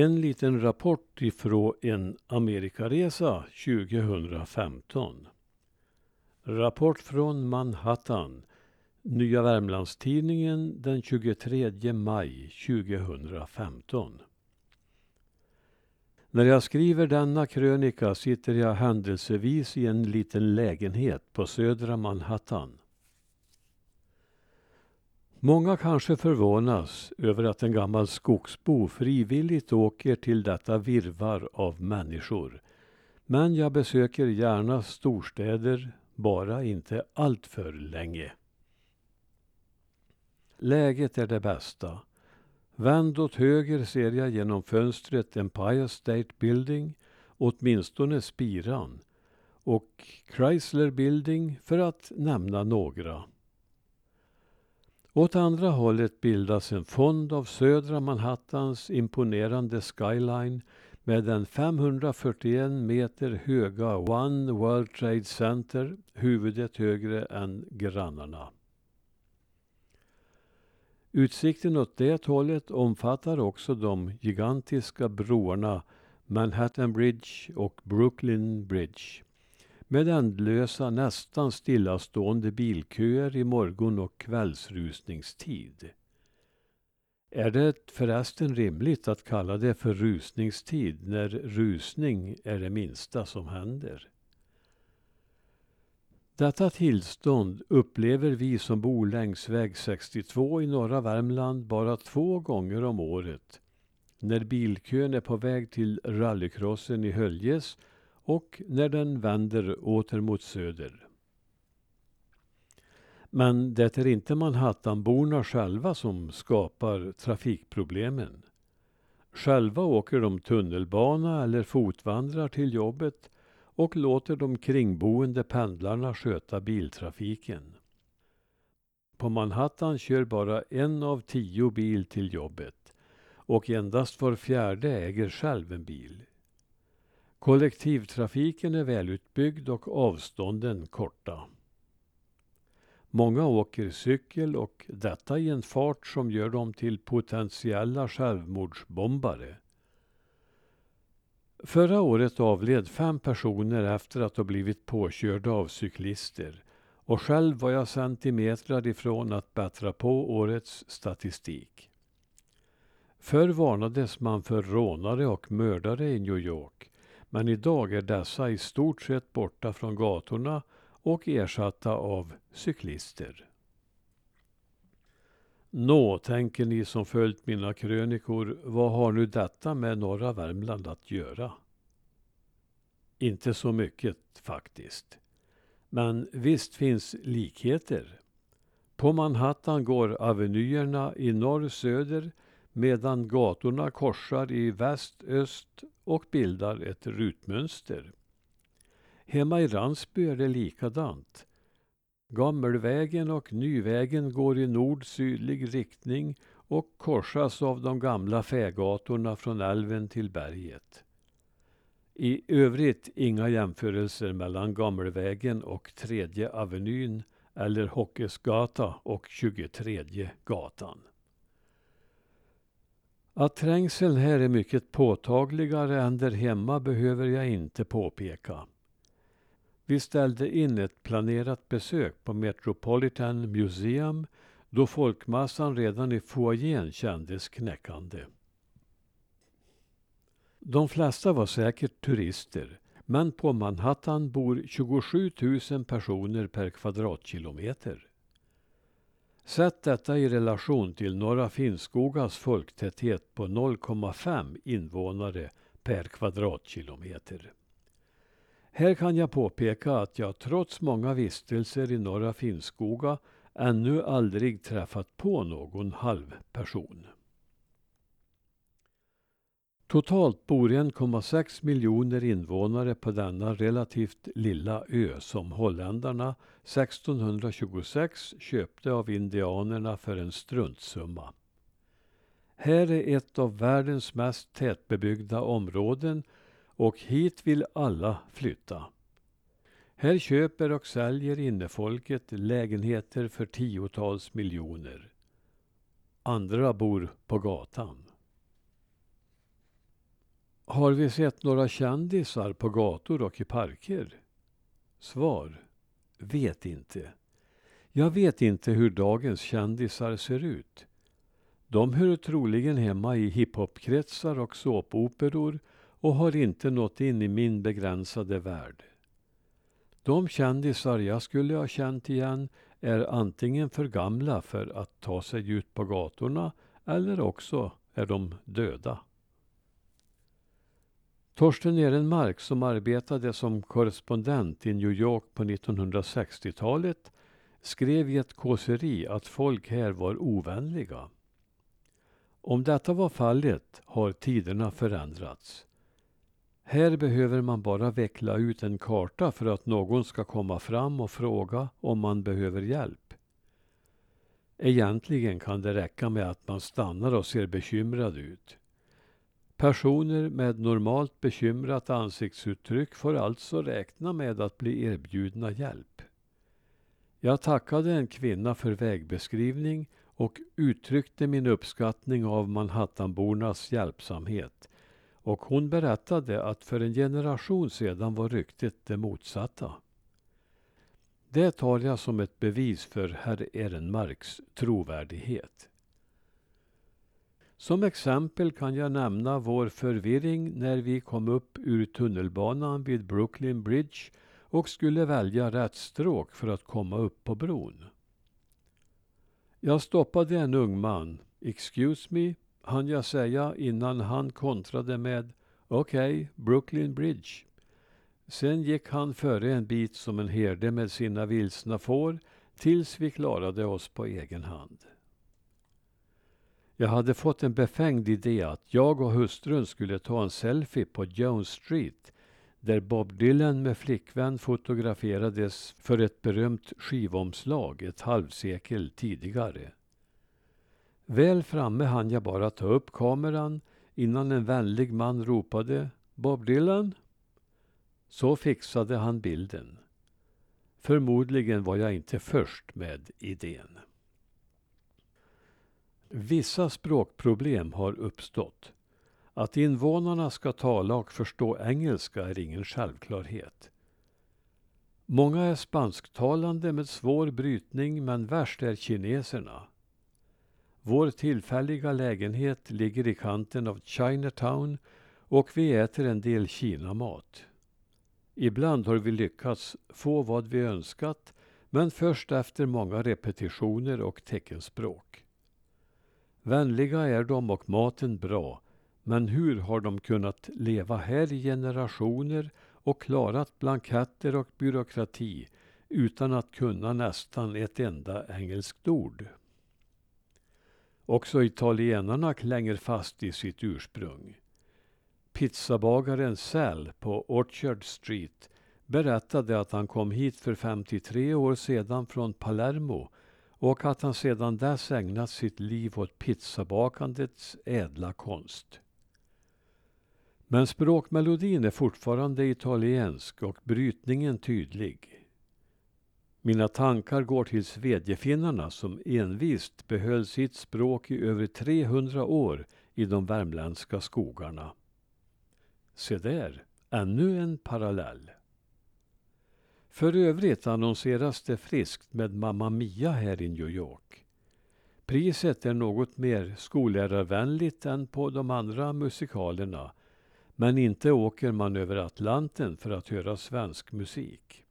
En liten rapport ifrån en Amerikaresa 2015. Rapport från Manhattan. Nya Värmlandstidningen den 23 maj 2015. När jag skriver denna krönika sitter jag händelsevis i en liten lägenhet på södra Manhattan. Många kanske förvånas över att en gammal skogsbo frivilligt åker till detta virvar av människor. Men jag besöker gärna storstäder, bara inte alltför länge. Läget är det bästa. Vänd åt höger ser jag genom fönstret Empire State Building, åtminstone spiran, och Chrysler Building för att nämna några. Åt andra hållet bildas en fond av södra Manhattans imponerande skyline med den 541 meter höga One World Trade Center, huvudet högre än grannarna. Utsikten åt det hållet omfattar också de gigantiska broarna Manhattan Bridge och Brooklyn Bridge med ändlösa, nästan stillastående bilköer i morgon och kvällsrusningstid. Är det förresten rimligt att kalla det för rusningstid när rusning är det minsta som händer? Detta tillstånd upplever vi som bor längs väg 62 i norra Värmland bara två gånger om året. När bilkön är på väg till rallycrossen i Höljes och när den vänder åter mot söder. Men det är inte Manhattanborna själva som skapar trafikproblemen. Själva åker de tunnelbana eller fotvandrar till jobbet och låter de kringboende pendlarna sköta biltrafiken. På Manhattan kör bara en av tio bil till jobbet och endast var fjärde äger själv en bil. Kollektivtrafiken är välutbyggd och avstånden korta. Många åker cykel och detta i en fart som gör dem till potentiella självmordsbombare. Förra året avled fem personer efter att ha blivit påkörda av cyklister och själv var jag centimetrar ifrån att bättra på årets statistik. Förr varnades man för rånare och mördare i New York men idag är dessa i stort sett borta från gatorna och ersatta av cyklister. Nå, tänker ni som följt mina krönikor, vad har nu detta med norra Värmland att göra? Inte så mycket faktiskt. Men visst finns likheter. På Manhattan går avenyerna i norr-söder medan gatorna korsar i väst-öst och bildar ett rutmönster. Hemma i Ransby är det likadant. Gammelvägen och Nyvägen går i nord-sydlig riktning och korsas av de gamla fägatorna från älven till berget. I övrigt inga jämförelser mellan Gammelvägen och Tredje Avenyn eller Hockesgata och 23 gatan. Att trängseln här är mycket påtagligare än där hemma behöver jag inte påpeka. Vi ställde in ett planerat besök på Metropolitan Museum då folkmassan redan i foajén kändes knäckande. De flesta var säkert turister, men på Manhattan bor 27 000 personer per kvadratkilometer. Sätt detta i relation till Norra Finnskogas folktäthet på 0,5 invånare per kvadratkilometer. Här kan jag påpeka att jag trots många vistelser i Norra Finnskoga ännu aldrig träffat på någon halvperson. Totalt bor 1,6 miljoner invånare på denna relativt lilla ö som holländarna 1626 köpte av indianerna för en struntsumma. Här är ett av världens mest tätbebyggda områden och hit vill alla flytta. Här köper och säljer innefolket lägenheter för tiotals miljoner. Andra bor på gatan. Har vi sett några kändisar på gator och i parker? Svar. Vet inte. Jag vet inte hur dagens kändisar ser ut. De hör troligen hemma i hiphopkretsar och såpoperor och har inte nått in i min begränsade värld. De kändisar jag skulle ha känt igen är antingen för gamla för att ta sig ut på gatorna eller också är de döda. Torsten Ehrenmark som arbetade som korrespondent i New York på 1960-talet skrev i ett kåseri att folk här var ovänliga. Om detta var fallet har tiderna förändrats. Här behöver man bara veckla ut en karta för att någon ska komma fram och fråga om man behöver hjälp. Egentligen kan det räcka med att man stannar och ser bekymrad ut. Personer med normalt bekymrat ansiktsuttryck får alltså räkna med att bli erbjudna hjälp. Jag tackade en kvinna för vägbeskrivning och uttryckte min uppskattning av Manhattanbornas hjälpsamhet. Och hon berättade att för en generation sedan var ryktet det motsatta. Det tar jag som ett bevis för herr Ehrenmarks trovärdighet. Som exempel kan jag nämna vår förvirring när vi kom upp ur tunnelbanan vid Brooklyn Bridge och skulle välja rätt stråk för att komma upp på bron. Jag stoppade en ung man. Excuse me, hann jag säga innan han kontrade med Okej, okay, Brooklyn Bridge. Sen gick han före en bit som en herde med sina vilsna får tills vi klarade oss på egen hand. Jag hade fått en befängd idé att jag och hustrun skulle ta en selfie på Jones Street där Bob Dylan med flickvän fotograferades för ett berömt skivomslag ett halvsekel tidigare. Väl framme hann jag bara ta upp kameran innan en vänlig man ropade Bob Dylan? Så fixade han bilden. Förmodligen var jag inte först med idén. Vissa språkproblem har uppstått. Att invånarna ska tala och förstå engelska är ingen självklarhet. Många är spansktalande med svår brytning men värst är kineserna. Vår tillfälliga lägenhet ligger i kanten av Chinatown och vi äter en del kinamat. Ibland har vi lyckats få vad vi önskat men först efter många repetitioner och teckenspråk. Vänliga är de och maten bra men hur har de kunnat leva här i generationer och klarat blanketter och byråkrati utan att kunna nästan ett enda engelskt ord? Också italienarna klänger fast i sitt ursprung. Pizzabagaren Sal på Orchard Street berättade att han kom hit för 53 år sedan från Palermo och att han sedan dess ägnat sitt liv åt pizzabakandets ädla konst. Men språkmelodin är fortfarande italiensk och brytningen tydlig. Mina tankar går till svedjefinnarna som envist behöll sitt språk i över 300 år i de värmländska skogarna. Se där, ännu en parallell. För övrigt annonseras det friskt med Mamma Mia här i New York. Priset är något mer skollärarvänligt än på de andra musikalerna men inte åker man över Atlanten för att höra svensk musik.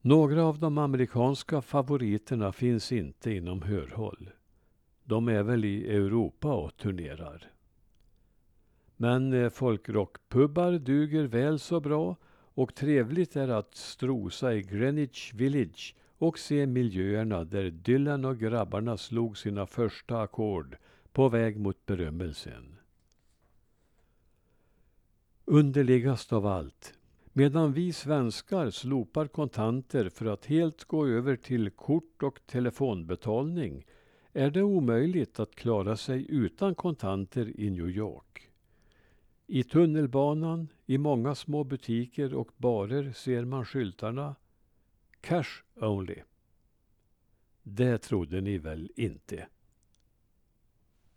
Några av de amerikanska favoriterna finns inte inom hörhåll. De är väl i Europa och turnerar. Men eh, folkrockpubbar duger väl så bra och trevligt är att strosa i Greenwich Village och se miljöerna där Dylan och grabbarna slog sina första ackord på väg mot berömmelsen. Underligast av allt, medan vi svenskar slopar kontanter för att helt gå över till kort och telefonbetalning är det omöjligt att klara sig utan kontanter i New York. I tunnelbanan, i många små butiker och barer ser man skyltarna Cash only. Det trodde ni väl inte?